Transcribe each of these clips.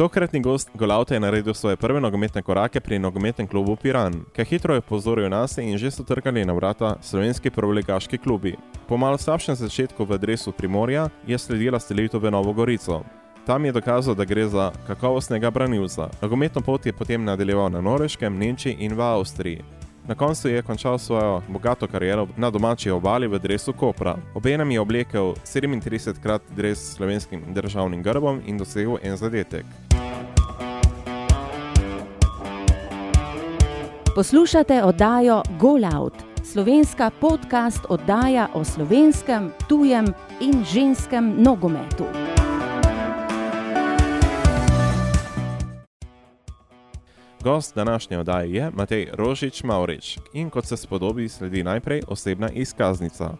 Tokratni gost Golauta je naredil svoje prve nogometne korake pri nogometnem klubu Piran, ki hitro je pozoril nas in že so trkali na vrata slovenski prvoligaški klubi. Po malo slabšem začetku v adresu Primorja je sledila stelitev v Novo Gorico. Tam je dokazal, da gre za kakovostnega branilca. Nogometno pot je potem nadaljeval na Norveškem, Nemčiji in v Avstriji. Na koncu je končal svojo bogato kariero na domači obali v dresu Kopra. Obenem je oblekel 37krat dres s slovenskim državnim grbom in dosegel en zadetek. Poslušate oddajo Golout, slovenska podcast oddaja o slovenskem, tujem in ženskem nogometu. Gost današnje oddaje je Matej Rožič Maurič in kot se spodobi, sledi najprej osebna izkaznica.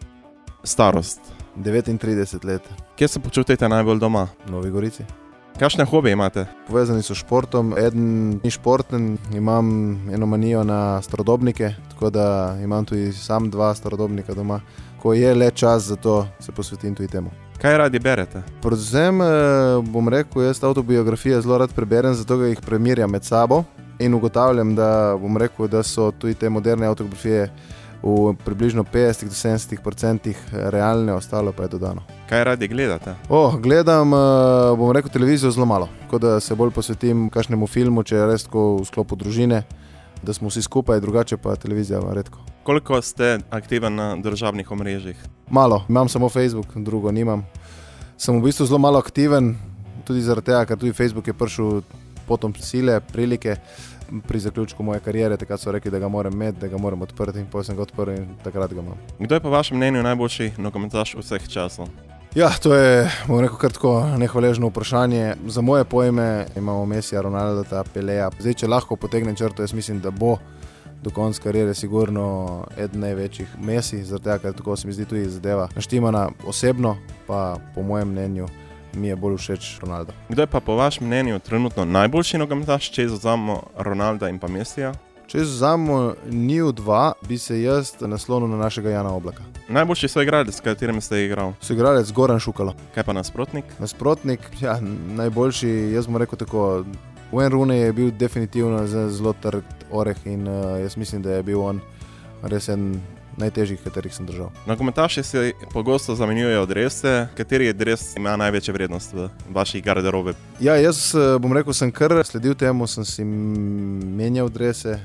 Starost. 39 let, Kje se počutite najbolj doma? Novi Gorici. Kakšne hobe imate? Povezani so s športom, eden ni športen, imam eno manijo na starodobnike, tako da imam tudi sam dva starodobnika doma. Ko je le čas za to, se posvetim tudi temu. Kaj radi berete? Predvsem eh, bom rekel, jaz avtobiografije zelo rad preberem, zato jih primerjam med sabo in ugotavljam, da, rekel, da so tudi te moderne avtobiografije v približno 50-70 odstotkih realne, ostalo pa je dodano. Kaj radi gledate? Oh, gledam, eh, bom rekel, televizijo zelo malo, kot da se bolj posvetim kakšnemu filmu, če je res tako v sklopu družine, da smo vsi skupaj, drugače pa televizija redko. Koliko ste aktiven na državnih omrežjih? Malo, imam samo Facebook, drugo nimam. Sem v bistvu zelo malo aktiven, tudi zaradi tega, ker tudi Facebook je prišel potom sile, prilike. Pri zaključku moje kariere, takrat so rekli, da ga moram imeti, da ga moram odprti, in potem sem ga odprl in takrat ga imam. Kdo je po vašem mnenju najboljši nogometaš vseh časov? Ja, to je, bom rekel, kar tako nehvaležno vprašanje. Za moje pojme imamo Mesija, Ronalda, Peleja. Zdaj, če lahko potegnem črto, jaz mislim, da bo do konca kariere sigurno eden največjih Mesij, zaradi tega, ker tako se mi zdi tudi zadeva naštimana osebno, pa po mojem mnenju mi je bolj všeč Ronaldo. Kdo je pa po vašem mnenju trenutno najboljši nogometaš, če izuzamemo Ronalda in pa Mesija? Če vzamemo njiju dva, bi se jaz naslonil na našega Jana Oblaka. Najboljši so igralec, s katerim ste igrali. Soigralec Goran Šukalo. Kaj pa nasprotnik? Nasprotnik, ja, najboljši, jaz bom rekel tako. Wayne Rooney je bil definitivno zelo trd oreh in uh, jaz mislim, da je bil on res en najtežjih, katerih sem držal. Nogometaši si pogosto zamenjujejo drese. Kateri dres ima največjo vrednost v vaših garderobe? Ja, jaz eh, bom rekel, sem kar sledil temu, sem si menjal drese.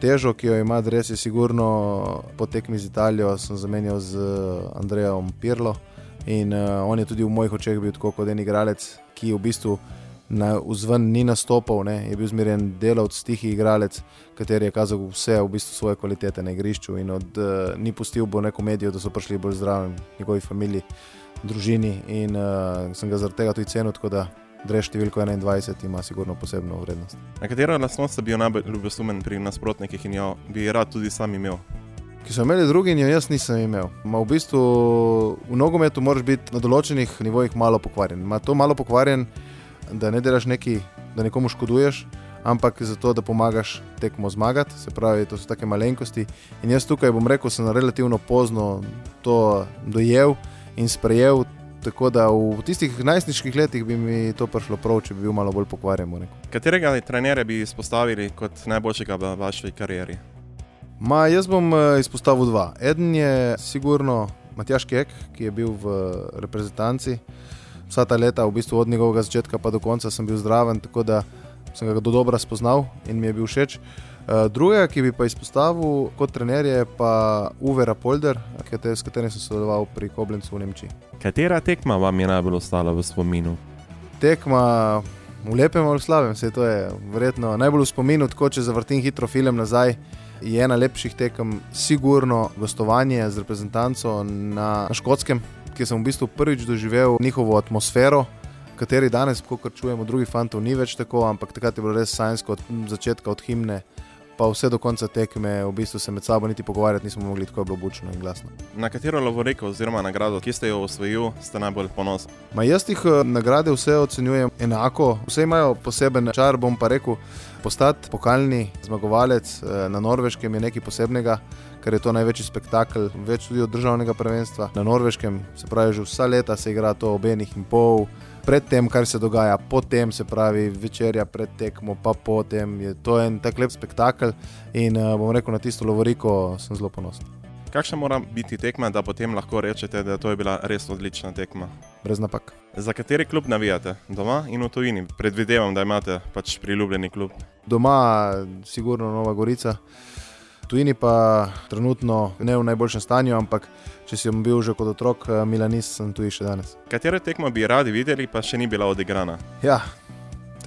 Težo, ki jo ima dres, je sigurno po tekmi z Italijo, sem zamenjal z eh, Andrejem Pirlo. In uh, on je tudi v mojih očeh bil tako kot en igralec, ki v bistvu na vzven ni nastopal, ne? je bil zmerjen delavc, tihi igralec, kateri je kazal vse v bistvu svoje kvalitete na igrišču in od, uh, ni pustil bo neko medijo, da so prišli bolj zdravi, njegovi familiji, družini. In uh, sem ga zaradi tega tudi cenil, tako da Drež številko 21 ima sigurno posebno vrednost. Na katero lastnost bi bil najbolj ljubesumen pri nasprotnikih in jo bi rad tudi sam imel? Ki so imeli drugi, in jo jaz nisem imel. Ma v bistvu v nogometu moraš biti na določenih nivojih malo pokvarjen. Ma to malo pokvarjen, da ne delaš neki, da nekomu škoduješ, ampak zato, da pomagaš tekmo zmagati. Se pravi, to so take malenkosti. In jaz tukaj bom rekel, sem relativno pozno to dojel in sprejel. Tako da v tistih najstniških letih bi mi to prišlo prav, če bi bil malo bolj pokvarjen. Katerega trenerja bi izpostavili kot najboljšega v vaši karieri? Ma, jaz bom eh, izpostavil dva. Eden je sigurno Matjaš Kek, ki je bil v reprezentanci. Vsa ta leta, v bistvu od njegovega začetka pa do konca, sem bil zdraven, tako da sem ga do dobra spoznal in mi je bil všeč. Eh, Drugega, ki bi pa izpostavil kot trener, je pa Uwe Rapolder, s katerim sem sodeloval pri Koblencu v Nemčiji. Katera tekma vam je najbolj ostala v spominu? Tekma v lepem ali slabem, se to je verjetno najbolj v spominu, tako če zavrtim hitro film nazaj. Je ena lepših tekem, sigurno gostovanje z reprezentanco na, na Škotskem, kjer sem v bistvu prvič doživel njihovo atmosfero, kateri danes, kot čujemo, drugih fantov ni več tako, ampak takrat je bilo res sajnsko od začetka, od himne. Pa vse do konca tekme, v bistvu se med sabo niti pogovarjati nismo mogli, tako je bilo bučno in glasno. Na katero lovoreko oziroma nagrado, ki ste jo osvojili, ste najbolj ponosni? Ma jaz jih eh, nagrade vse ocenjujem enako, vse imajo poseben čar, bom pa rekel, postati pokalni zmagovalec eh, na Norveškem je nekaj posebnega, ker je to največji spektakel, več tudi od državnega prvenstva. Na Norveškem se pravi, že vsa leta se igra to ob enih in pol, pred tem, kar se dogaja, potem se pravi večerja pred tekmo, pa potem je to en tak lep spektakel in uh, bom rekel, na tisto lovoriko sem zelo ponosen. Kakšna mora biti tekma, da potem lahko rečete, da to je bila res odlična tekma? Brez napak. Za kateri klub navijate? Doma in v tujini? Predvidevam, da imate pač priljubljeni klub. Doma, sigurno Nova Gorica, tujini pa trenutno ne v najboljšem stanju, ampak če sem bil že kot otrok, eh, Milanist sem tu še danes. Katero tekmo bi radi videli, pa še ni bila odigrana? Ja,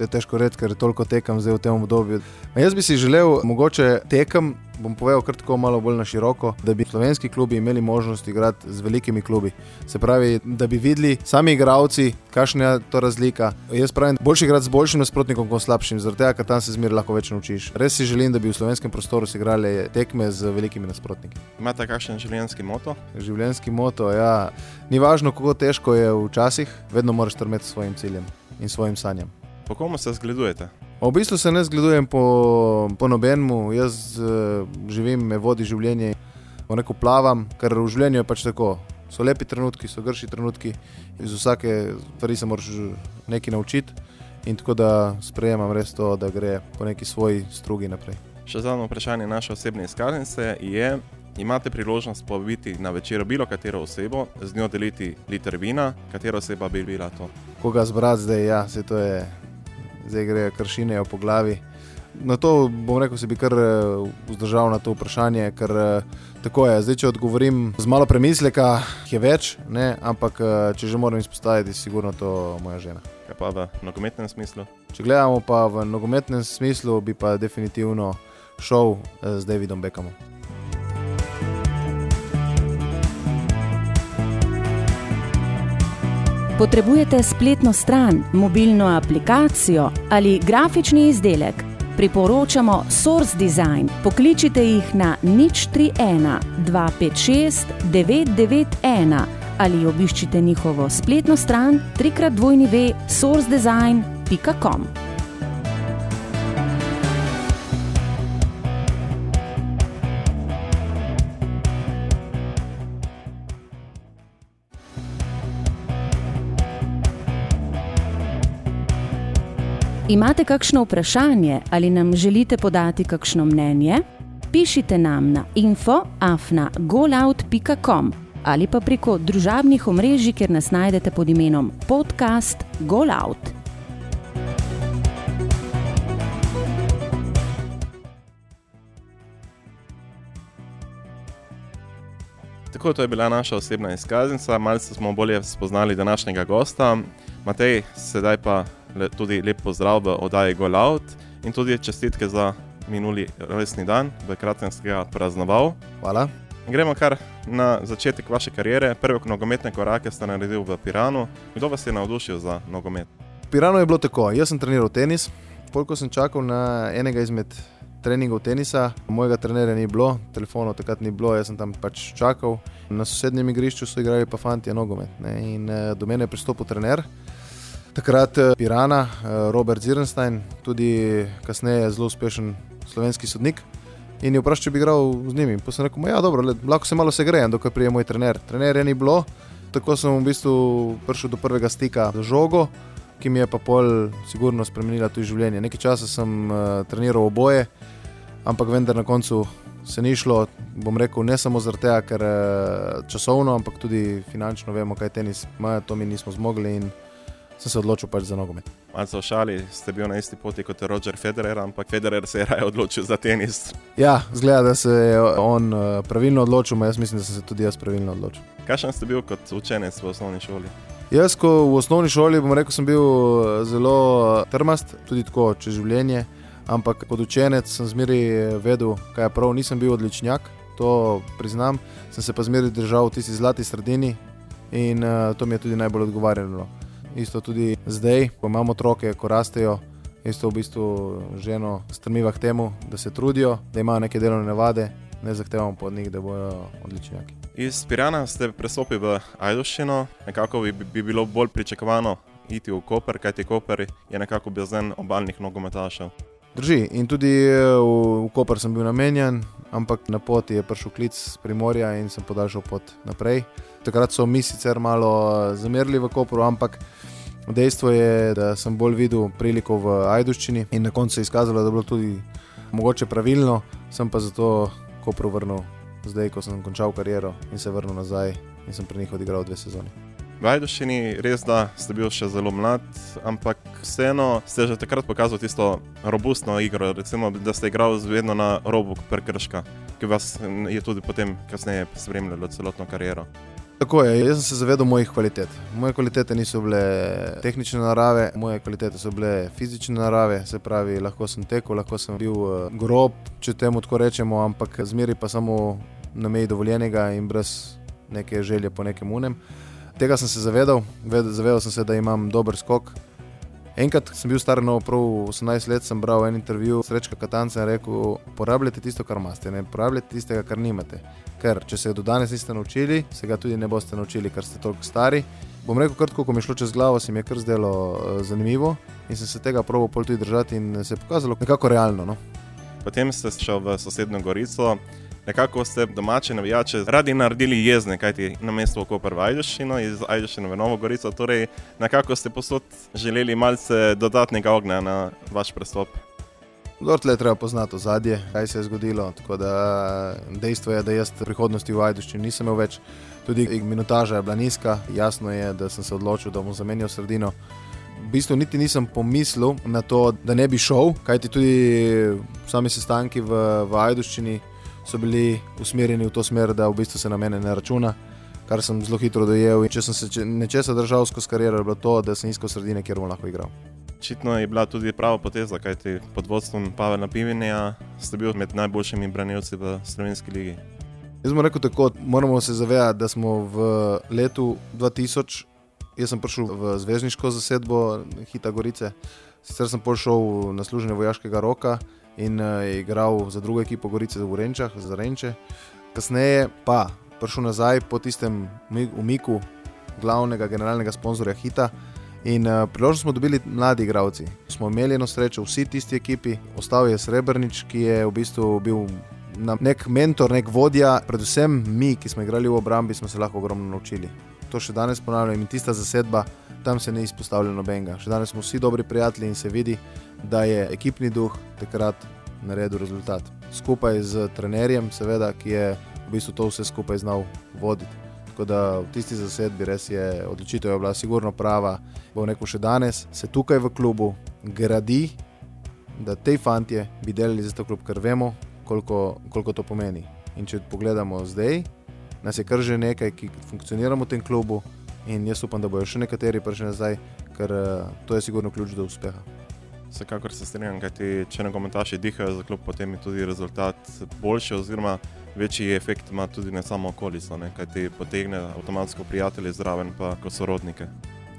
je težko reči, ker toliko tekam zdaj v tem obdobju. Ma jaz bi si želel, mogoče tekem, bom povedal kar tako malo bolj na široko, da bi slovenski klubi imeli možnost igrati z velikimi klubi. Se pravi, da bi videli sami igravci, kakšna je to razlika. Jaz pravim, boljši igrati z boljšim nasprotnikom kot slabšim, zaradi tega, ker tam se zmeraj lahko več naučiš. Res si želim, da bi v slovenskem prostoru se igrali tekme z velikimi nasprotniki. Imate kakšen življenjski moto? Življenjski moto, ja. Ni važno, kako težko je včasih, vedno moraš strmeti svojim ciljem in svojim sanjam. Po komu se zgledujete? V bistvu se ne zgledujem po, po nobenemu, jaz uh, živim, me vodi življenje, neko plavam, ker v življenju je pač tako. So lepi trenutki, so grši trenutki, iz vsake stvari se moraš nekaj naučiti in tako da sprejemam res to, da gre po neki svoji strugi naprej. Še zadnje vprašanje naše osebne izkaznice je, imate priložnost povabiti na večer bilo katero osebo, z njo deliti liter vina, katera oseba bi bila to? Koga zbrati zdaj, ja, se to je zdaj gre kršine po glavi. Na to bom rekel, se bi kar eh, vzdržal na to vprašanje, ker eh, tako je. Zdaj, če odgovorim z malo premisleka, je več, ne? ampak eh, če že moram izpostaviti, je sigurno to moja žena. Kaj pa v nogometnem smislu? Če gledamo pa v nogometnem smislu, bi pa definitivno šel z Davidom Beckhamom. Potrebujete spletno stran, mobilno aplikacijo ali grafični izdelek? Priporočamo Source Design. Pokličite jih na nič 31 256 991 ali obiščite njihovo spletno stran www.sourcedesign.com. Imate kakšno vprašanje ali nam želite podati kakšno mnenje? Pišite nam na info.afna.golout.com ali pa preko družabnih omrežij, kjer nas najdete pod imenom podcast Golout. Tako, to je bila naša osebna izkaznica, malce smo bolje spoznali današnjega gosta. Matej, sedaj pa le, tudi lep pozdrav v oddaji Go Out in tudi čestitke za minuli resni dan, v kratkem ste ga praznoval. Hvala. Gremo kar na začetek vaše kariere. Prve nogometne korake ste naredili v Piranu. Kdo vas je navdušil za nogomet? V Piranu je bilo tako. Jaz sem treniral tenis, koliko sem čakal na enega izmed treningov tenisa, mojega trenerja ni bilo, telefonov takrat ni bilo, jaz sem tam pač čakal. Na sosednjem igrišču so igrali pa fanti nogomet. Ne? In eh, do mene je pristopil trener. Takrat je Pirana, eh, Robert Zirenstein, tudi kasneje zelo uspešen slovenski sodnik. In je vprašal, če bi igral z njimi. Pa sem rekel, ja, dobro, le, lahko se malo segrejem, dokaj prije moj trener. Trener je ni bilo, tako sem v bistvu prišel do prvega stika z žogo, ki mi je pa pol sigurno spremenila tudi življenje. Nekaj časa sem uh, treniral oboje, ampak vendar na koncu se ni šlo, bom rekel, ne samo zaradi tega, ker časovno, ampak tudi finančno vemo, kaj tenis ima, to mi nismo zmogli sem se odločil pač za nogomet. Malce v šali ste bil na isti poti kot Roger Federer, ampak Federer se je raje odločil za tenis. Ja, zgleda, da se je on uh, pravilno odločil, jaz mislim, da sem se tudi jaz pravilno odločil. Kakšen ste bil kot učenec v osnovni šoli? Jaz, ko v osnovni šoli, bom rekel, sem bil eh, zelo eh, trmast, tudi tako čez življenje, ampak kot učenec sem zmeri vedel, kaj je prav, nisem bil odličnjak, to priznam, sem se pa zmeri držal v tisti zlati sredini in uh, to mi je tudi najbolj odgovarjalo isto tudi zdaj, ko imamo otroke, ko rastejo. Isto v bistvu ženo strmiva k temu, da se trudijo, da imajo neke delovne navade, ne zahtevamo pa od njih, da bodo odličnjaki. Iz Pirana ste prestopili v Ajdošino, nekako bi, bi bilo bolj pričakovano iti v Koper, kajti Koper je nekako bazen obaljnih nogometašev. Drži, in tudi v, v Koper sem bil namenjen, ampak na poti je prišel klic z Primorja in sem podaljšal pot naprej. Takrat so mi sicer malo zamerili v Koperu, ampak Dejstvo je, da sem bolj videl priliko v Ajduščini in na koncu se je izkazalo, da je bilo tudi mogoče pravilno, sem pa zato Kopru vrnil zdaj, ko sem končal kariero in se vrnil nazaj in sem pri njih odigral dve sezoni. V Ajdušini res da ste bil še zelo mlad, ampak vseeno ste že takrat pokazali tisto robustno igro, recimo, da ste igrali vedno na robu prekrška, ki vas je tudi potem kasneje spremljalo celotno kariero. Tako je, jaz sem se zavedal mojih kvalitet. Moje kvalitete niso bile tehnične narave, moje kvalitete so bile fizične narave, se pravi, lahko sem tekel, lahko sem bil eh, grob, če temu tako rečemo, ampak zmeri pa samo na meji dovoljenega in brez neke želje po nekem unem tega sem se zavedal, zavedal sem se, da imam dober skok. Enkrat sem bil star, no, prav 18 let, sem bral en intervju s Rečka Katanca in rekel: Porabljajte tisto, kar imate, ne porabljajte tistega, kar nimate. Ker če se do danes niste naučili, se ga tudi ne boste naučili, ker ste toliko stari. Bom rekel, kratko, ko mi je šlo čez glavo, se mi je kar zdelo uh, zanimivo in sem se tega proval pol tudi držati in se je pokazalo nekako realno. No. Potem ste šel v sosednjo Gorico nekako ste domače navijače radi naredili jezne, kajti na mestu Koper v Ajdošino, iz Ajdošina v Novo Gorico, torej nekako ste posod želeli malce dodatnega ognja na vaš prestop. Gortle je treba poznati ozadje, kaj se je zgodilo. Da dejstvo je, da jaz prihodnosti v Ajdoščini nisem imel več, tudi minutaža je bila nizka, jasno je, da sem se odločil, da bom zamenjal sredino. V bistvu niti nisem pomislil na to, da ne bi šel, kajti tudi sami sestanki v, v Ajdoščini so bili usmerjeni v to smer, da v bistvu se na mene ne računa, kar sem zelo hitro dojel. In če sem se nečesa držal skozi kariero, je bilo to, da sem iskal sredine, kjer bom lahko igral. Očitno je bila tudi prava poteza, kajti pod vodstvom Pavela Pivinja ste bili med najboljšimi branilci v Slovenski ligi. Jaz bom rekel tako, moramo se zavedati, da smo v letu 2000, jaz sem prišel v zvezdniško zasedbo Hita Gorice, sicer sem prišel na služenje vojaškega roka in uh, je igral za drugo ekipo Gorice v Renčah, za Renče. Kasneje pa prišel nazaj po tistem umiku glavnega generalnega sponzorja Hita. In uh, priložnost smo dobili mladi igravci. Smo imeli eno srečo, vsi tisti ekipi, ostal je Srebrnič, ki je v bistvu bil nek mentor, nek vodja. Predvsem mi, ki smo igrali v obrambi, smo se lahko ogromno naučili. To še danes ponavljam in tista zasedba, tam se ne izpostavlja nobenega. Še danes smo vsi dobri prijatelji in se vidi, da je ekipni duh takrat naredil rezultat. Skupaj z trenerjem, seveda, ki je v bistvu to vse skupaj znal voditi. Tako da v tisti zasedbi res je odločitev je bila sigurno prava. Bo neko še danes se tukaj v klubu gradi, da te fantje bi delali za to klub, ker vemo, koliko, koliko to pomeni. In če pogledamo zdaj, nas je kar že nekaj, ki funkcioniramo v tem klubu. In jaz upam, da bodo še nekateri prišli nazaj, ker uh, to je sigurno ključ do uspeha. Vsekakor se strinjam, kajti če ne komentaši dihajo za klub, potem je tudi rezultat boljši, oziroma večji efekt ima tudi na samo okolico, ne? kajti potegne avtomatsko prijatelje zraven, pa kot sorodnike.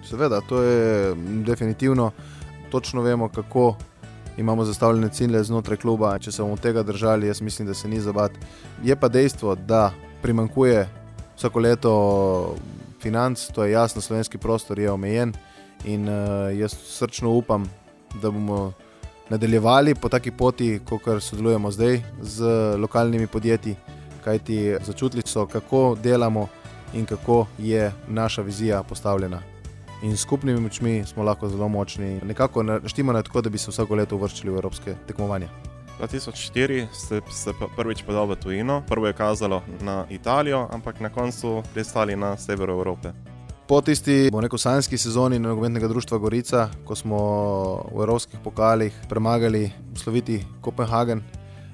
Seveda, to je definitivno, točno vemo, kako imamo zastavljene cilje znotraj kluba. Če se bomo tega držali, jaz mislim, da se ni zabat. Je pa dejstvo, da primankuje vsako leto financ, to je jasno, slovenski prostor je omejen in uh, jaz srčno upam, da bomo nadaljevali po taki poti, kot sodelujemo zdaj z lokalnimi podjetji, kajti začutili so, kako delamo in kako je naša vizija postavljena. In skupnimi močmi smo lahko zelo močni. Nekako naštimo na tako, da bi se vsako leto uvrščali v evropske tekmovanja. 2004 ste se prvič podali v tujino, prvo je kazalo na Italijo, ampak na koncu pristali na severu Evrope. Po tisti, bomo rekel, sanjski sezoni nogometnega društva Gorica, ko smo v evropskih pokalih premagali sloviti Kopenhagen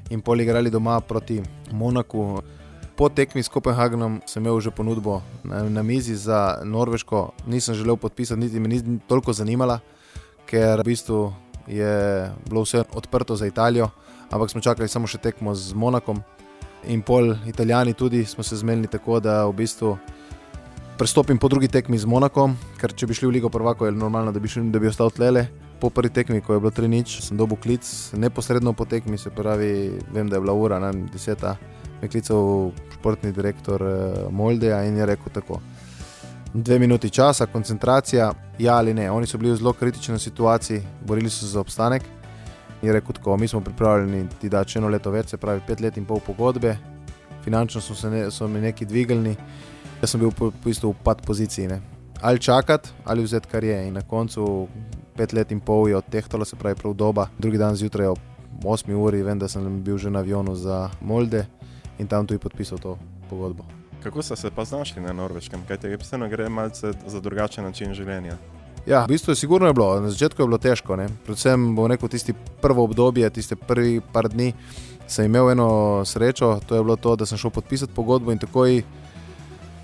in pol igrali doma proti Monaku. Po tekmi s Kopenhagenom sem imel že ponudbo na, na mizi za Norveško, nisem želel podpisati, niti me ni toliko zanimala, ker v bistvu je bilo vse odprto za Italijo, ampak smo čakali samo še tekmo z Monakom in pol Italijani tudi smo se zmenili tako, da v bistvu prestopim po drugi tekmi z Monakom, ker če bi šli v Ligo Prvako, je normalno, da bi, šli, da bi ostal tlele. Po prvi tekmi, ko je bilo 3-0, sem dobil klic, neposredno po tekmi, se pravi, vem, da je bila ura, ne, deseta, me klical športni direktor uh, Moldeja in je rekel tako. Dve minuti časa, koncentracija, ja ali ne. Oni so bili v zelo kritični situaciji, borili so se za obstanek. In rekel tako, mi smo pripravljeni ti dati eno leto več, se pravi pet let in pol pogodbe, finančno so, ne, so mi neki dvignili. Jaz sem bil v bistvu v pad poziciji. Ne. ali čakati, ali vzeti kar je. In na koncu pet let in pol je odtehtalo, se pravi, prav doba. Drugi dan zjutraj ob 8 uri, vem, da sem bil že na avionu za Molde in tam tudi podpisal to pogodbo. Kako ste se pa znašli na norveškem, kaj te vseeno gre malce za drugačen način življenja? Ja, v bistvu je sigurno je bilo, na začetku je bilo težko, ne? predvsem bom rekel tisti prvo obdobje, tiste prvi par dni. Sem imel eno srečo, to je bilo to, da sem šel podpisati pogodbo in takoj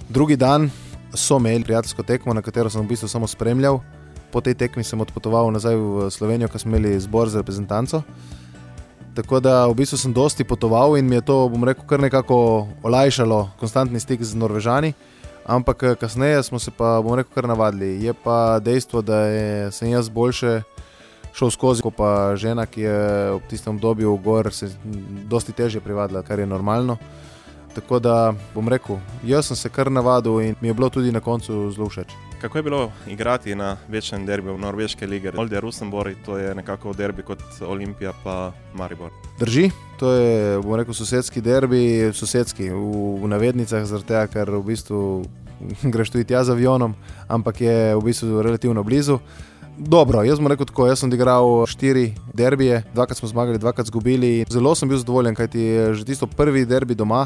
drugi dan so imeli prijateljsko tekmo, na katero sem v bistvu samo spremljal. Po tej tekmi sem odpotoval nazaj v Slovenijo, ker smo imeli zbor za reprezentanco. Tako da v bistvu sem dosti potoval in mi je to, bom rekel, kar nekako olajšalo konstantni stik z Norvežani. Ampak eh, kasneje smo se pa, bom rekel, kar navadili. Je pa dejstvo, da je, sem jaz boljše šel skozi, kot pa žena, ki je v tistem obdobju v gor se dosti težje privadila, kar je normalno. Tako da bom rekel, jaz sem se kar navadil in mi je bilo tudi na koncu zelo všeč. Kako je bilo igrati na večnem derbiju v Norveške lige? Olde Rusenborg, to je nekako derbi kot Olimpija pa Maribor. Drži, to je, bom rekel, sosedski derbi, sosedski v, v navednicah, zaradi tega, ker v bistvu greš tudi tja z avionom, ampak je v bistvu relativno blizu. Dobro, jaz sem rekel tako, jaz sem odigral štiri derbije, dvakrat smo zmagali, dvakrat izgubili. Zelo sem bil zadovoljen, kajti že tisto prvi derbi doma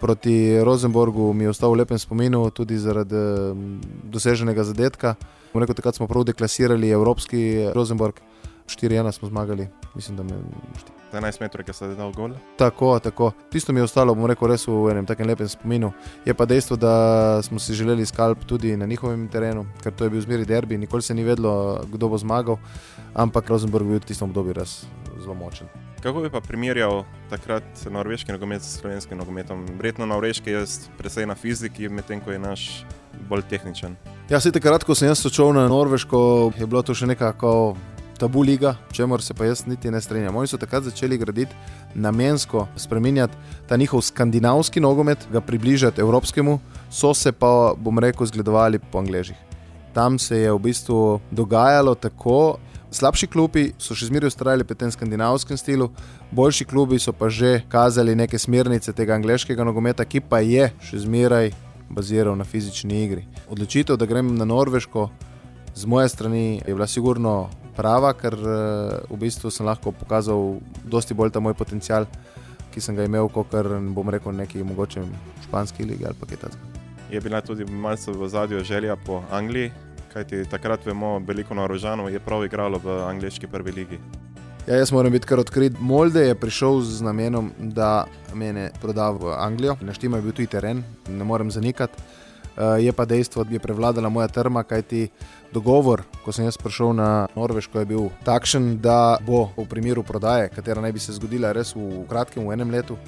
proti Rosenborgu mi je ostal v lepem spominu, tudi zaradi mm, doseženega zadetka. Rekel, takrat smo prav deklasirali Evropski Rosenborg, 4-1 smo zmagali, mislim, da me. 11 metrov, ki ste dal gol. Tako, tako. Tisto mi je ostalo, bom rekel, res v enem takem lepem spominu. Je pa dejstvo, da smo si želeli skalp tudi na njihovem terenu, ker to je bil zmeri derbi, nikoli se ni vedlo, kdo bo zmagal, ampak Rosenborg je bil v tistem obdobju res zelo močen. Kako bi pa primerjal takrat norveški nogomet s slovenskim nogometom? Verjetno norveški je precej na fiziki, medtem ko je naš bolj tehničen. Ja, se takrat, ko sem jaz odšel na Norveško, je bilo to še nekako tabu liga, čemor se pa jaz niti ne strinjam. Oni so takrat začeli graditi namensko, spremenjati ta njihov skandinavski nogomet, ga približati evropskemu, so se pa, bom rekel, zgledovali po angležih. Tam se je v bistvu dogajalo tako, Slabši klubi so še zmeraj ustrajali pri tem skandinavskem slogu, boljši klubi so pa že kazali neke smernice tega angliškega nogometa, ki pa je še zmeraj baziral na fizični igri. Odločitev, da grem na Norveško, z moje strani je bila sigurno prava, ker eh, v bistvu sem lahko pokazal dosti bolj ta moj potencial, ki sem ga imel, kot bom rekel, neki mogoče španski ligi ali pa kaj takega. Je bila tudi malce v zadju želja po Angliji, kajti takrat vemo, veliko Norožanov je prav igralo v angliški prvi ligi. Ja, jaz moram biti kar odkrit. Molde je prišel z namenom, da me proda v Anglijo. Naštima je bil tudi teren, ne morem zanikati. Uh, je pa dejstvo, da je prevladala moja trma, kajti dogovor, ko sem jaz prišel na Norveško, je bil takšen, da bo v primeru prodaje, katera naj bi se zgodila res v kratkem, v enem letu,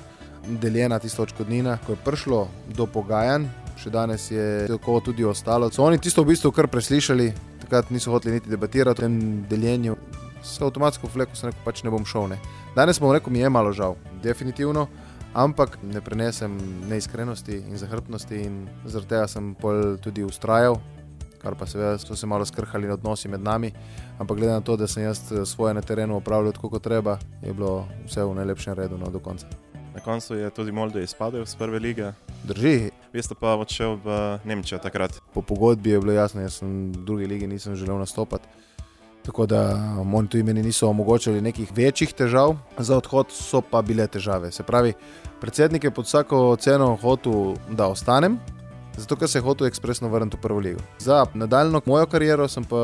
deljena tista odškodnina. Ko je prišlo do pogajanj, še danes je tako tudi ostalo. So oni tisto v bistvu kar preslišali, takrat niso hoteli niti debatirati o tem deljenju. Se avtomatsko vleko, sem rekel, pač ne bom šel. Ne. Danes bom rekel, mi je malo žal, definitivno, ampak ne prenesem neiskrenosti in zahrbtnosti in zaradi tega sem pol tudi ustrajal. Kar pa seveda so se malo skrhali odnosi med nami, ampak glede na to, da sem jaz svoje na terenu opravljal tako, kot treba, je bilo vse v najlepšem redu no, do konca. Na koncu je tudi Moldo izpadel z prve lige. Drži. Vi ste pa odšel v Nemčijo takrat. Po pogodbi je bilo jasno, da sem v drugi lige nisem želel nastopati. Tako da oni tudi meni niso omogočili nekih večjih težav, za odhod so pa bile težave. Se pravi, predsednik je pod vsako ceno hotel, da ostanem, zato ker se je hotel ekspresno vrniti v prvo ligo. Za nadaljno mojo kariero sem pa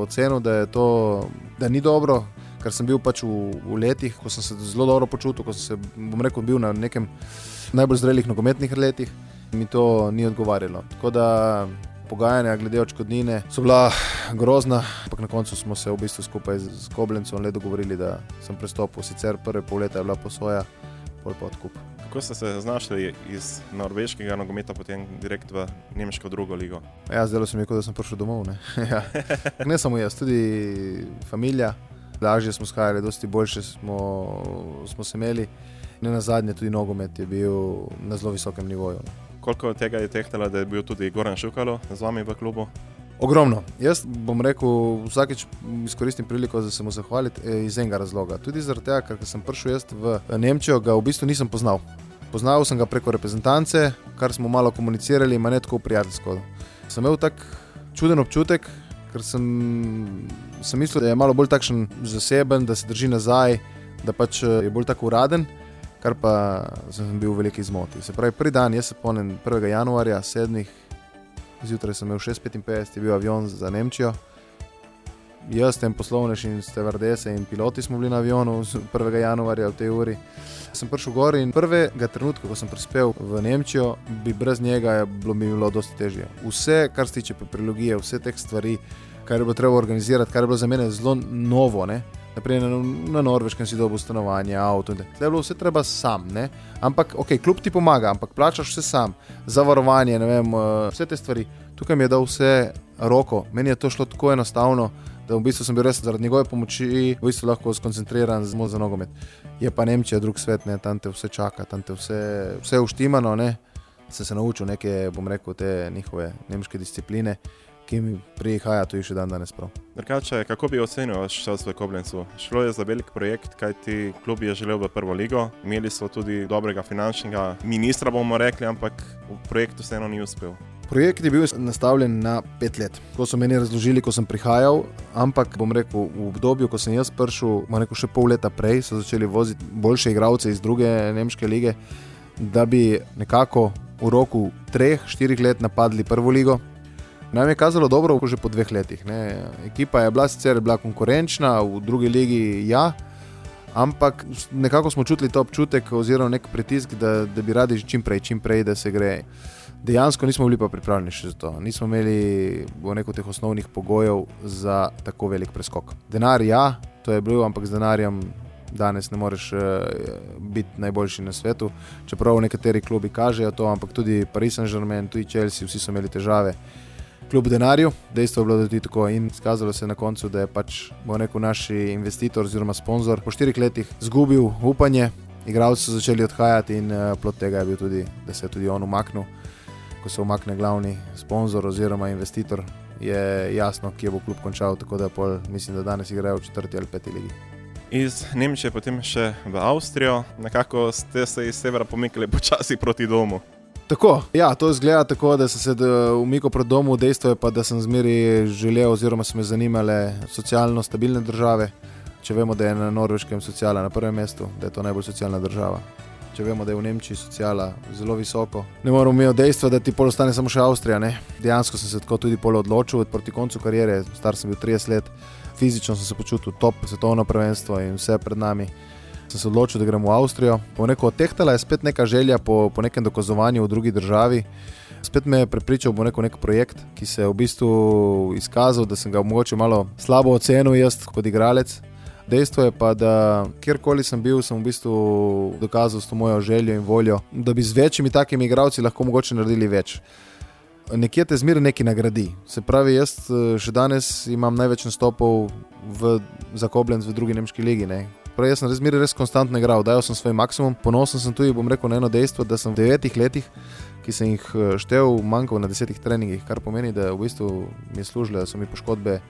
ocenil, da, to, da ni dobro, ker sem bil pač v, v letih, ko sem se zelo dobro počutil, ko sem se, bom rekel, bil na nekem najbolj zrelih nogometnih letih, mi to ni odgovarjalo. Tako da pogajanja glede očkodnine so bila grozna, ampak na koncu smo se v bistvu skupaj z Koblencem le dogovorili, da sem prestopil. Sicer prve pol leta je bila posoja, pol pa odkup. Kako ste se znašli iz norveškega nogometa potem direkt v nemško drugo ligo? Ja, zdelo se mi, kot da sem prišel domov. Ne, ja. ne samo jaz, tudi družina lažje smo skajali, dosti boljše smo, smo se imeli. Ne na zadnje, tudi nogomet je bil na zelo visokem nivoju. Ne. Koliko od tega je tehtalo, da je bil tudi Goran Šukalo z vami v klubu? Ogromno. Jaz bom rekel, vsakeč izkoristim priliko, da se mu zahvalim eh, iz enega razloga. Tudi zaradi tega, ker sem prišel v Nemčijo, ga v bistvu nisem poznal. Poznal sem ga preko reprezentance, kar smo malo komunicirali, ima ne tako prijateljsko. Sem imel tak čuden občutek, ker sem, sem mislil, da je malo bolj takšen zaseben, da se drži nazaj, da pač je bolj tako uraden, kar pa sem bil v veliki zmoti. Se pravi, prvi dan, jaz se spomnim 1. januarja, sedmih zjutraj sem imel 6:55, je bil avion za Nemčijo. Jaz, tem poslovnež in stevardese in piloti smo bili na avionu 1. januarja v tej uri. Sem prišel gor in prvega trenutka, ko sem prispel v Nemčijo, bi brez njega bilo mi bilo dosti težje. Vse, kar se tiče papirologije, vse te stvari, kar je bilo treba organizirati, kar je bilo za mene zelo novo. Ne? Naprimer, na, na Norveškem si dobil stanovanje, avto. Zdaj je bilo vse treba sam, ne? ampak ok, klub ti pomaga, ampak plačaš vse sam, zavarovanje, vem, eh, vse te stvari. Tukaj mi je dal vse roko, meni je to šlo tako enostavno, da v bistvu sem bil res zaradi njegove pomoči v bistvu lahko skoncentriran samo za nogomet. Je pa Nemčija, drug svet, ne? tam te vse čaka, tam te vse, vse uštimano. Ne? Sem se naučil neke, bom rekel, te njihove nemške discipline ki mi prihaja tudi še dan danes. Drugače, kako bi ocenil vaš čas v Koblencu? Šlo je za velik projekt, kaj ti klub je želel v prvo ligo. Imeli so tudi dobrega finančnega ministra, bomo rekli, ampak v projektu vseeno ni uspel. Projekt je bil nastavljen na pet let. Ko so meni razložili, ko sem prihajal, ampak bom rekel, v obdobju, ko sem jaz prišel, rekel, še pol leta prej, so začeli voziti boljše igralce iz druge nemške lige, da bi nekako v roku treh, štirih let napadli prvo ligo. Nam je kazalo dobro, že po dveh letih. Ne. Ekipa je bila sicer bila konkurenčna, v drugi legi ja, ampak nekako smo čutili ta občutek oziroma nek pritisk, da, da bi radi čim prej, čim prej, da se gre. Dejansko nismo bili pa pripravljeni še za to. Nismo imeli neko teh osnovnih pogojev za tako velik preskok. Denar, ja, to je bilo, ampak z denarjem danes ne moreš uh, biti najboljši na svetu. Čeprav nekateri klubi kažejo to, ampak tudi Paris Saint-Germain, tudi Chelsea, vsi so imeli težave kljub denarju. Dejstvo je bilo, je tudi tako in skazalo se na koncu, da je pač rekel, naš investitor oziroma sponzor po štirih letih izgubil upanje. Igravci so začeli odhajati in uh, plot tega je bil tudi, da se je tudi on umaknil. Ko se umakne glavni sponzor oziroma investitor, je jasno, kje bo klub končal. Tako da pol, mislim, da danes igrajo v četrti ali peti ligi. Iz Nemčije potem še v Avstrijo, nekako ste se iz severa pomikali počasi proti domu. Tako, ja, to izgleda tako, da sem se umikal pred domom, dejstvo je pa, da sem zmeri želel, oziroma so me zanimale socialno stabilne države. Če vemo, da je na norveškem sociala na prvem mestu, da je to najbolj socialna država. Če vemo, da je v Nemčiji sociala zelo visoko, ne moramo imeti dejstva, da ti pol ostane samo še Avstrija. Ne? Dejansko sem se tako tudi pol odločil, proti koncu kariere, star sem bil 30 let, fizično sem se počutil top, svetovno prvenstvo in vse pred nami sem se odločil, da gremo v Avstrijo. Poneko tehtala je spet neka želja po, po nekem dokazovanju v drugi državi. Spet me je prepričal v neko, nek projekt, ki se je v bistvu izkazal, da sem ga mogoče malo slabo ocenil jaz kot igralec. Dejstvo je pa, da kjerkoli sem bil, sem v bistvu dokazal s to mojo željo in voljo, da bi z večjimi takimi igralci lahko mogoče naredili več. Nekje te zmeraj nekaj nagradi. Se pravi, jaz eh, še danes imam največ nastopov v Zakobljen, v drugi nemški ligi. Ne? Prej sem res, res konstantno igral, dajal sem svoj maksimum. Ponosen sem tudi, bom rekel, na eno dejstvo, da sem v devetih letih, ki sem jih eh, štev, manjkal na desetih treningih, kar pomeni, da v bistvu mi je služilo, da so mi poškodbe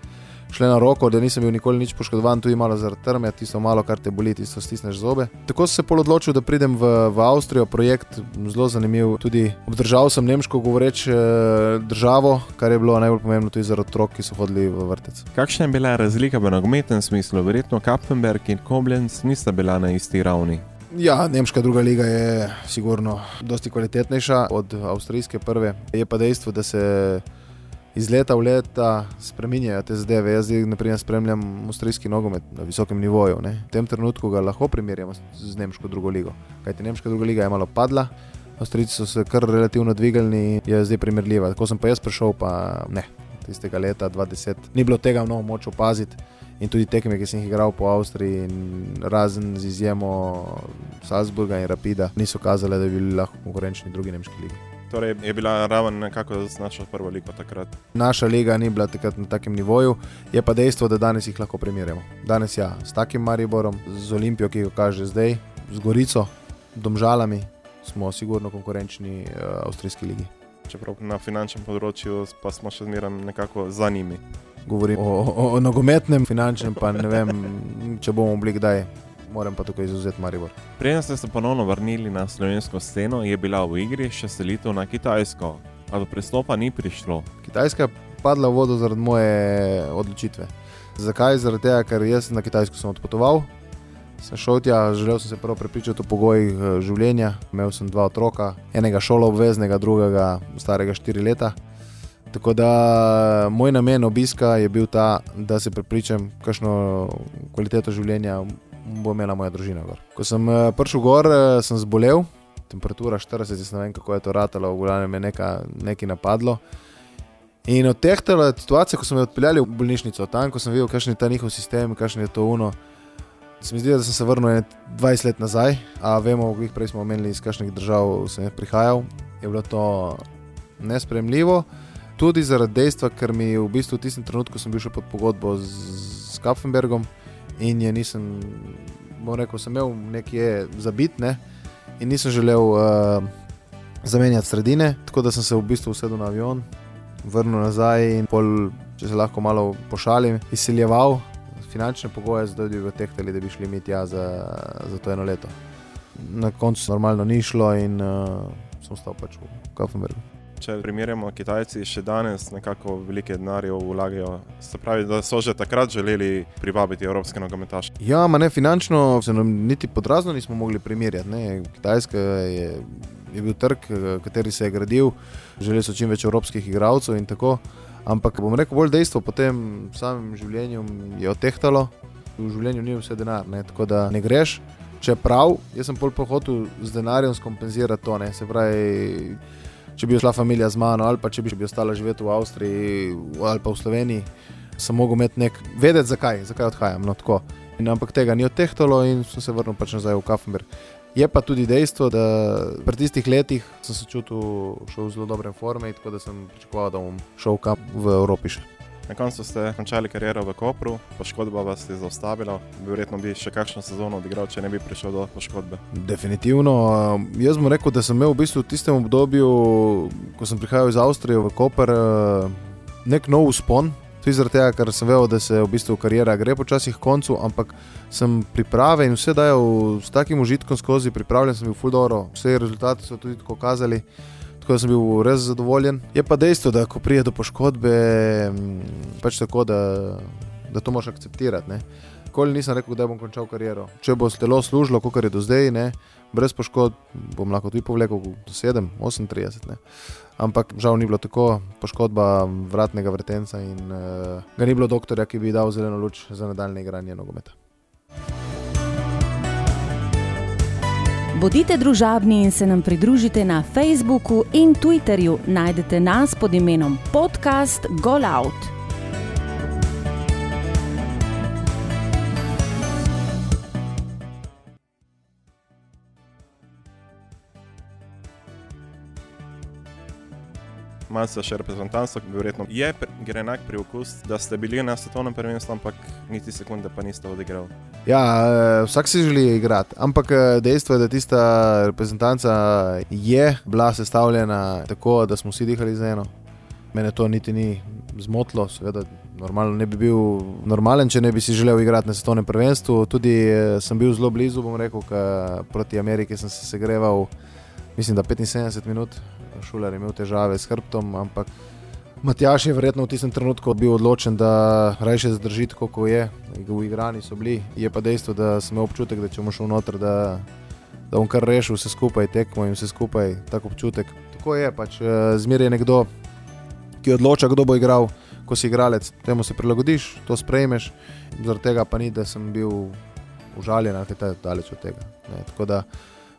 šle na roko, da nisem bil nikoli nič poškodovan, tudi malo zaradi trme, tisto malo, kar te boli, tisto stisneš zobe. Tako sem se pol odločil, da pridem v, v Avstrijo, projekt zelo zanimiv. Tudi obdržal sem nemško govoreč eh, državo, kar je bilo najbolj pomembno tudi za otrok, ki so hodili v vrtec. Kakšna je bila razlika v nogometnem smislu? Verjetno Kappenberg in Koblenz nista bila na isti ravni. Ja, nemška druga liga je sigurno dosti kvalitetnejša od avstrijske prve. Je pa dejstvo, da se iz leta v leta spremenjajo te zadeve. Jaz zdaj, naprimer, spremljam avstrijski nogomet na visokem nivoju. Ne. V tem trenutku ga lahko primerjamo z nemško drugo ligo. Kajti nemška druga liga je malo padla, avstrijci so se kar relativno dvigali, je zdaj primerljiva. Ko sem pa jaz prišel, pa ne. Tistega leta 2010 ni bilo tega mnogo moč opaziti. In tudi tekme, ki sem jih igral po Avstriji, razen z izjemo Salzburga in Rapida, niso kazale, da bi bili lahko konkurenčni drugi nemški ligi. Torej je bila raven nekako z našo prvo ligo takrat. Naša liga ni bila takrat na takem nivoju, je pa dejstvo, da danes jih lahko primerjamo. Danes ja, s takim Mariborom, z Olimpijo, ki jo kaže zdaj, z Gorico, Domžalami, smo sigurno konkurenčni uh, avstrijski ligi. Čeprav na finančnem področju pa smo še zmeraj nekako za njimi. Govorim o, o, o nogometnem, finančnem, pa ne vem, če bomo bili kdaj moram pa tukaj izuzeti Maribor. Preden ste se ponovno vrnili na slovensko sceno, je bila v igri še selitev na Kitajsko, a do prestopa ni prišlo. Kitajska padla v vodo zaradi moje odločitve. Zakaj? Zaradi tega, ker jaz na Kitajsko sem odpotoval, sem šel tja, želel sem se prvo prepričati o pogojih eh, življenja. Imel sem dva otroka, enega šolo obveznega, drugega starega štiri leta. Tako da moj namen obiska je bil ta, da se prepričam, kakšno kvaliteto življenja bo imela moja družina. Gor. Ko sem eh, prišel gor, eh, sem zbolel, temperatura 40, jaz ne vem kako je to ratalo, v glavnem je neka, nekaj napadlo. In od teh situacij, ko smo me odpeljali v bolnišnico, tam, ko sem videl, kakšen je ta njihov sistem, kakšen je to uno, se mi zdi, da sem se vrnil 20 let nazaj, a vemo, v kojih prej smo omenili, iz kakšnih držav sem prihajal, je bilo to nespremljivo. Tudi zaradi dejstva, ker mi v bistvu v tistem trenutku sem bil še pod pogodbo z, z Kapfenbergom in je nisem, bom rekel, sem imel nekje zabit ne, in nisem želel uh, zamenjati sredine, tako da sem se v bistvu usedel na avion, vrnil nazaj in pol, če se lahko malo pošalim, izsiljeval finančne pogoje, da bi v tehtali, da bi šli mi tja za, za to eno leto. Na koncu normalno ni šlo in uh, sem ostal pač v Kapfenbergu če primerjamo, Kitajci še danes nekako velike denarje vlagajo. Se pravi, da so že takrat želeli privabiti evropske nogometaše. Ja, ma ne finančno, se nam niti podrazno nismo mogli primerjati. Ne. Kitajska je, je bil trg, kateri se je gradil, želeli so čim več evropskih igralcev in tako. Ampak bom rekel, bolj dejstvo po tem samem življenju je otehtalo, v življenju ni vse denar, ne. tako da ne greš. Čeprav, jaz sem pol pohotel z denarjem skompenzirati to, ne. se pravi če bi šla družina z mano, ali pa če bi ostala živeti v Avstriji ali pa v Sloveniji, sem mogel imeti nek vedeti, zakaj, zakaj odhajam. No, in, ampak tega ni odtehtalo in sem se vrnil pač nazaj v Kaffenberg. Je pa tudi dejstvo, da pri tistih letih sem se čutil v zelo dobrem formi, tako da sem pričakoval, da bom šel kam v Evropi še. Na koncu ste končali kariero v Kopru, poškodba vas je zaustavila. Verjetno bi še kakšno sezono odigral, če ne bi prišel do poškodbe. Definitivno. Jaz bom rekel, da sem imel v bistvu v tistem obdobju, ko sem prihajal iz Avstrije v Koper, nek nov uspon. Tudi zaradi tega, ker sem vedel, da se v bistvu karijera gre počasi k koncu, ampak sem pripravljen in vse dajal s takim užitkom skozi, pripravljen sem bil fuldoro, vse rezultate so tudi tako kazali tako da sem bil res zadovoljen. Je pa dejstvo, da ko pride do poškodbe, pač tako, da, da to moš akceptirati. Ne. Nikoli nisem rekel, da bom končal kariero. Če bo telo služilo, kot je do zdaj, ne, brez poškodb, bom lahko tudi povlekel do 7, 38. Ne. Ampak žal ni bilo tako, poškodba vratnega vrtenca in uh, ga ni bilo doktorja, ki bi dal zeleno luč za nadaljne igranje nogometa. Bodite družabni in se nam pridružite na Facebooku in Twitterju. Najdete nas pod imenom Podcast Golout. Malce še reprezentantstvo, ki verjetno je gre enak pri okus, da ste bili na svetovnem prvenstvu, ampak niti sekunde pa niste odigrali. Ja, eh, vsak si želi igrati, ampak eh, dejstvo je, da tista reprezentanca je bila sestavljena tako, da smo vsi dihali z eno. Mene to niti ni zmotilo, seveda. Normalno ne bi bil normalen, če ne bi si želel igrati na svetovnem prvenstvu. Tudi eh, sem bil zelo blizu, bom rekel, proti Ameriki sem se segreval, mislim, da 75 minut, šuler je imel težave s hrbtom, ampak Matjaš je verjetno v tistem trenutku bil odločen, da raje zdrži tako, kot je. V igrani so bili. Je pa dejstvo, da sem imel občutek, da če bom šel noter, da, da bom kar rešil vse skupaj, tekmo in vse skupaj, tako občutek. Tako je pač, eh, zmeraj je nekdo, ki odloča, kdo bo igral. Ko si igralec, temu se prilagodiš, to sprejmeš, zaradi tega pa ni, da sem bil užaljen ali kaj daleč od tega. Ne, tako da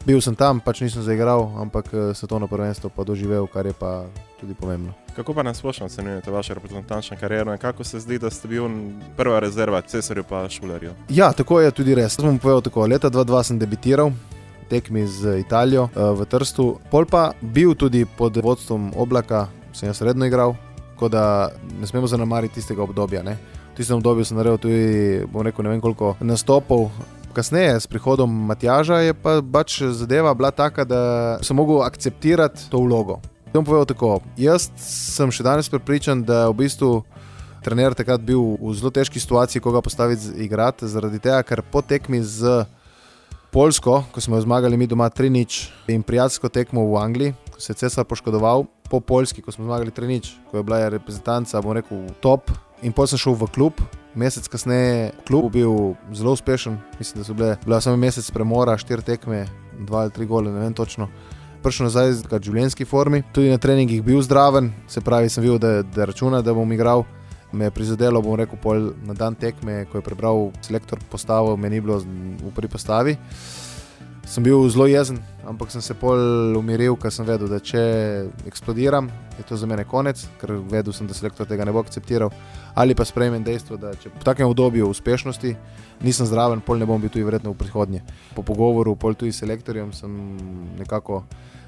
bil sem tam, pač nisem zaigral, ampak eh, svetovno prvenstvo pa doživel, kar je pa tudi pomembno. Kako pa nas splošno ocenjujete vašo reprezentančno kariero in kako se zdi, da ste bil prva rezerva Cesarju pa Šulerju? Ja, tako je tudi res. Sem povedal tako, leta 2002 sem debitiral. Tekmi z Italijo eh, v Trstu, pol pa bil tudi pod vodstvom oblaka, sem jaz redno igral, tako da ne smemo zanemariti tistega obdobja. Ne. V tistem obdobju sem naredil tudi, bom rekel, ne vem koliko nastopov, kasneje, s prihodom Matjaža, je pa pač zadeva bila taka, da sem mogel akceptirati to vlogo. Tako. Jaz sem še danes prepričan, da je v bistvu trener takrat bil v zelo težki situaciji, ko ga postaviti igrati, zaradi tega, ker po tekmi z Polsko, ko smo jo zmagali mi doma 3-0 in prijateljsko tekmo v Angliji, ko se je cesar poškodoval, po Poljski, ko smo zmagali Trenič, ko je bila reprezentanca, bom rekel, top. In potem sem šel v klub, mesec kasneje, klub bil zelo uspešen, mislim, da so bile, bila samo mesec premora, štiri tekme, dva ali tri gole, ne vem točno. Prišel nazaj v življenjski formi, tudi na treningih bil zdraven, se pravi, sem videl, da, da računa, da bom igral. Me je prizadelo, bom rekel, pol na dan tekme, ko je prebral selektor postavo, me ni bilo v prvi postavi. Sem bil zelo jezen, ampak sem se pol umiril, ker sem vedel, da če eksplodiram, je to za mene konec, ker vedel sem, da selektor tega ne bo akceptiral. Ali pa sprejmem dejstvo, da če v takem obdobju uspešnosti nisem zraven, pol ne bom bil tudi verjetno v prihodnje. Po pogovoru, pol tudi s selektorjem, sem nekako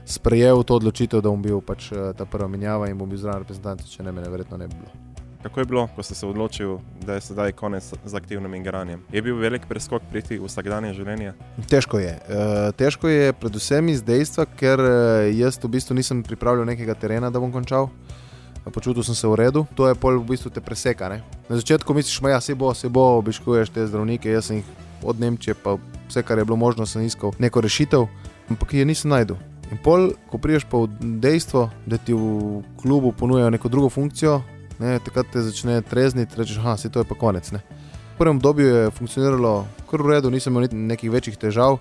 sprejel to odločitev, da bom bil pač eh, ta prva menjava in bom bil zraven reprezentanci, če ne mene verjetno ne bi bilo. Kako je bilo, ko ste se odločili, da je sedaj konec z aktivnim igranjem? Je bil velik preskok priti v vsakdanje življenje? Težko je. E, težko je, predvsem iz dejstva, ker eh, jaz v bistvu nisem pripravljal nekega terena, da bom končal. Počutil sem se v redu, to je pol v bistvu te preseka. Ne? Na začetku misliš, da ja, se bo, se bo, obiškuješ te zdravnike. Jaz sem jih od Nemčije, pa vse, kar je bilo možno, sem iskal neko rešitev, ampak je nisem najdel. In pol, ko priješ pa v dejstvo, da ti v klubu ponujajo neko drugo funkcijo, ne, takrat te začne trezniti, rečeš, da je to pa konec. Ne. V prvem obdobju je funkcioniralo kar v redu, nisem imel nekih večjih težav.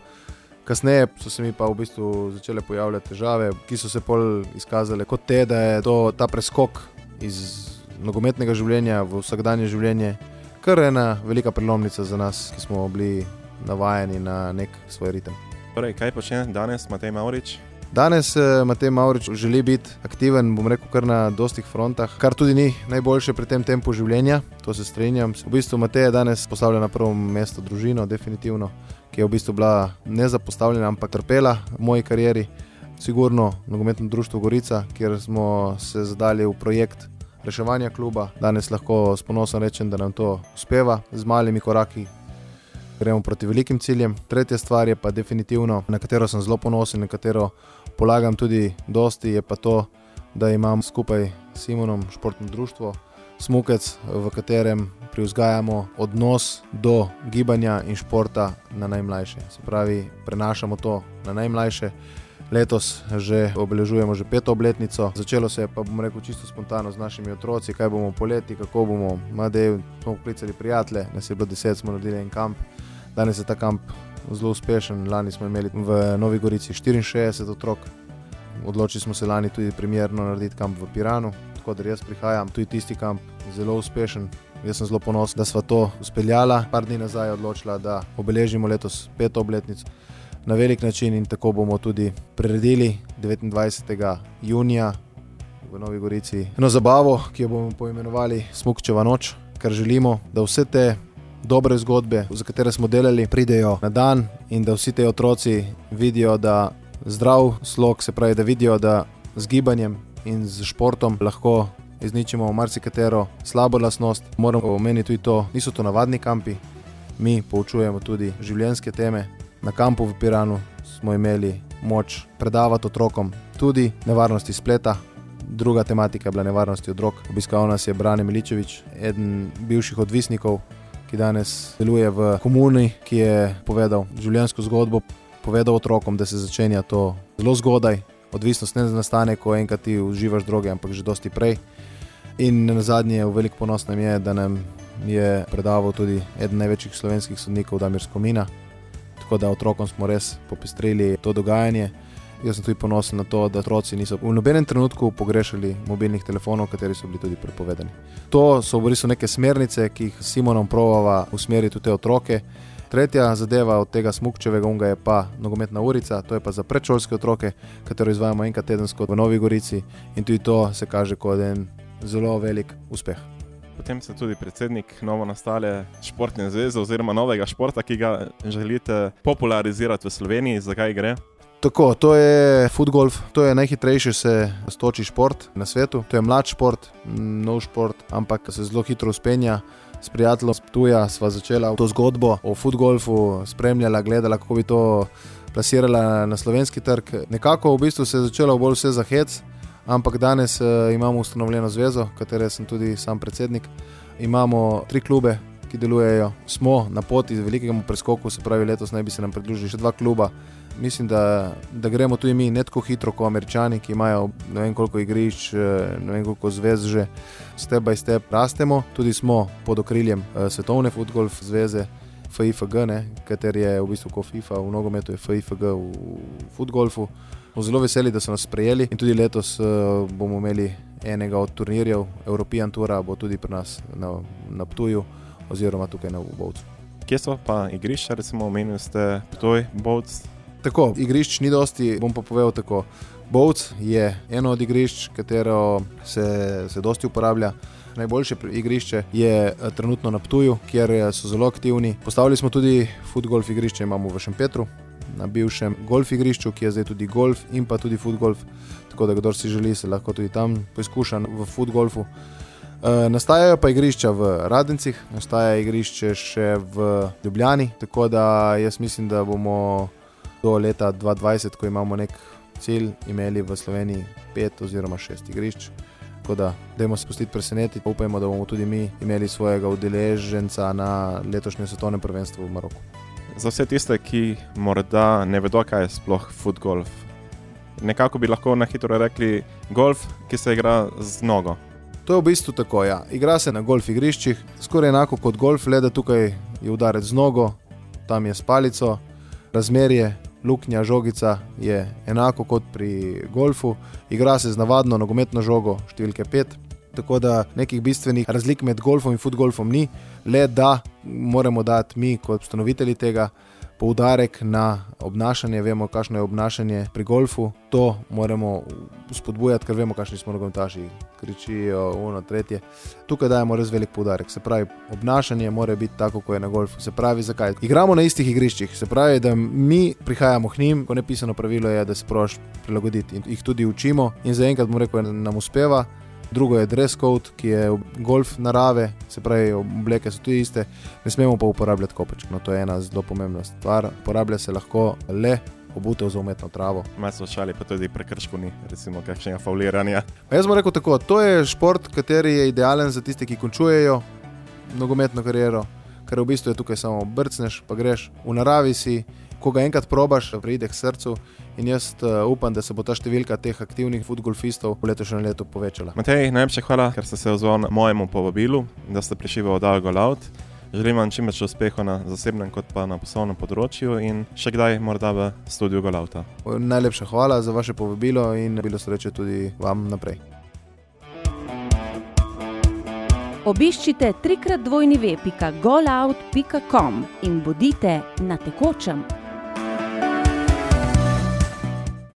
Kasneje so se mi pa v bistvu začele pojavljati težave, ki so se pol izkazale kot te, da je to, ta preskok iz nogometnega življenja v vsakdanje življenje kar ena velika prelomnica za nas, ki smo bili navajeni na nek svoj ritem. Torej, kaj počne danes Matej Maurič? Danes eh, Matej Maurič želi biti aktiven, bom rekel, kar na dostih frontah, kar tudi ni najboljše pri tem tempu življenja, to se strinjam. V bistvu Matej je danes postavljen na prvo mesto družino, definitivno, ki je v bistvu bila ne zapostavljena, ampak trpela v moji karieri. Sigurno nogometno društvo Gorica, kjer smo se zadali v projekt reševanja kluba. Danes lahko s ponosom rečem, da nam to uspeva z malimi koraki, gremo proti velikim ciljem. Tretja stvar je pa definitivno, na katero sem zelo ponosen, na katero polagam tudi dosti, je pa to, da imam skupaj s Simonom športno društvo Smukec, v katerem privzgajamo odnos do gibanja in športa na najmlajše. Se pravi, prenašamo to na najmlajše. Letos že obeležujemo že peto obletnico. Začelo se je pa, bom rekel, čisto spontano z našimi otroci, kaj bomo poleti, kako bomo. Madej, smo poklicali prijatelje, nas je bilo deset, smo naredili en kamp. Danes je ta kamp zelo uspešen. Lani smo imeli v Novi Gorici 64 otrok, odločili smo se lani tudi primerno narediti kamp v Piranu, tako da jaz prihajam, tudi tisti kamp, zelo uspešen. Jaz sem zelo ponosen, da smo to uspeljali. Par dni nazaj je odločila, da obeležimo letos peto obletnico na velik način in tako bomo tudi priredili 29. junija v Novi Gorici eno zabavo, ki jo bomo poimenovali Smukčeva noč, ker želimo, da vse te dobre zgodbe, za katere smo delali, pridejo na dan in da vsi ti otroci vidijo, da zdrav slog, se pravi, da vidijo, da z gibanjem in z športom lahko izničimo marsikatero slabo lasnost. Moramo omeniti tudi to, niso to navadni kampi, mi poučujemo tudi življenjske teme. Na kampu v Piranu smo imeli moč predavati otrokom tudi nevarnosti spleta. Druga tematika je bila nevarnosti otrok. Obiskal nas je Brane Miličevič, eden bivših odvisnikov ki danes deluje v komuni, ki je povedal življenjsko zgodbo, povedal otrokom, da se začenja to zelo zgodaj. Odvisnost ne nastane, ko enkrat ti uživaš droge, ampak že dosti prej. In na zadnje, v velik ponos nam je, da nam je predaval tudi eden največjih slovenskih sodnikov, Damir Skomina. Tako da otrokom smo res popestrili to dogajanje. Jaz sem tudi ponosen na to, da otroci niso v nobenem trenutku pogrešali mobilnih telefonov, kateri so bili tudi prepovedani. To so v bistvu neke smernice, ki jih Simonom provava usmeriti v te otroke. Tretja zadeva od tega smukčevega unga je pa nogometna urica, to je pa za predšolske otroke, katero izvajamo enkrat tedensko v Novi Gorici in tudi to se kaže kot en zelo velik uspeh. Potem ste tudi predsednik novo nastale športne zveze oziroma novega športa, ki ga želite popularizirati v Sloveniji. Zakaj gre? Tako, to je football, to je najhitrejši se stoči šport na svetu. To je mlad šport, nov šport, ampak se zelo hitro uspenja. S prijateljem tuja sva začela to zgodbo o footballu, spremljala, gledala, kako bi to plasirala na slovenski trg. Nekako v bistvu se je začelo bolj vse za hec, ampak danes uh, imamo ustanovljeno zvezo, katere sem tudi sam predsednik. Imamo tri klube, ki delujejo. Smo na poti z velikim preskokom, se pravi, letos naj bi se nam pridružili še dva kluba. Mislim, da, da gremo tudi mi ne tako hitro kot američani, ki imajo ne vem koliko igrišč, ne vem koliko zvez že, step by step rastemo. Tudi smo pod okriljem uh, Svetovne futbol zveze. FIFG, kater je v bistvu kot FIFA v nogometu, je FIFG v futbolfu. Zelo veseli, da so nas sprejeli in tudi letos uh, bomo imeli enega od turnirjev, European Tour, bo tudi pri nas na, na Ptuju oziroma tukaj na Bovcu. Kje so pa igrišča, recimo, omenili ste Ptuj, Bovc? Tako, igrišč ni dosti, bom pa povedal tako. Bovc je eno od igrišč, katero se, se dosti uporablja. Najboljše igrišče je eh, trenutno na Ptuju, kjer eh, so zelo aktivni. Postavili smo tudi futgolf igrišče, imamo v Šempetru, na bivšem golf igrišču, ki je zdaj tudi golf in pa tudi futgolf. Tako da, kdo si želi, se lahko tudi tam poizkuša v futgolfu. E, nastajajo pa igrišča v Radnicah, nastaja igrišče še v Ljubljani. Tako da jaz mislim, da bomo do leta 2020, ko imamo nek cilj, imeli v Sloveniji pet oziroma šest igrišč. Tako da, dajmo se pustiti presenetiti, upajmo, da bomo tudi mi imeli svojega udeleženca na letošnjem svetovnem prvenstvu v Maroku. Za vse tiste, ki morda ne vedo, kaj je sploh futgolf, nekako bi lahko na hitro rekli golf, ki se igra z nogo. To je v bistvu tako. Ja. Igra se na golf igriščih, skoraj enako kot golf, le da tukaj je udarec z nogo, tam je s palico, razmerje luknja, žogica je enako kot pri golfu, igra se z navadno nogometno žogo številke 5. Tako da nekih bistvenih razlik med golfom in futgolfom ni, le da moramo dati mi, kot ustanovitelji tega, poudarek na obnašanje. Vemo, kakšno je obnašanje pri golfu, to moramo spodbujati, ker vemo, kakšni smo nogometaši, kričijo, uno, tretje. Tukaj dajemo res velik poudarek. Se pravi, obnašanje mora biti tako, kot je na golfu. Se pravi, zakaj? Igramo na istih igriščih, se pravi, da mi prihajamo k njim, ko nepisano pravilo je, da se proš prilagoditi in jih tudi učimo. In zaenkrat mu reko, da nam uspeva drugo je dress code, ki je golf narave, se pravi, obleke so tudi iste, ne smemo pa uporabljati kopečk. No, to je ena zelo pomembna stvar. Uporablja se lahko le obutev za umetno travo. Malo so šali, pa tudi prekrško ni, recimo, kakšnega fauliranja. Jaz bom rekel tako, to je šport, kateri je idealen za tiste, ki končujejo nogometno kariero, ker v bistvu je tukaj samo brcneš, pa greš v naravi si ko ga enkrat probaš, pride k srcu. In jaz uh, upam, da se bo ta številka teh aktivnih futbolistov v letošnjem letu povečala. Matej, najlepša hvala, ker ste se odzvali mojemu povabilu, da ste prišli v oddajo Golaut. Želim vam čim več uspeha na zasebnem, kot pa na poslovnem področju in še kdaj morda v studiu Golauta. Najlepša hvala za vaše povabilo in bilo sreče tudi vam naprej. Obiščite trikrat dvojni web.golout.com in bodite na tekočem.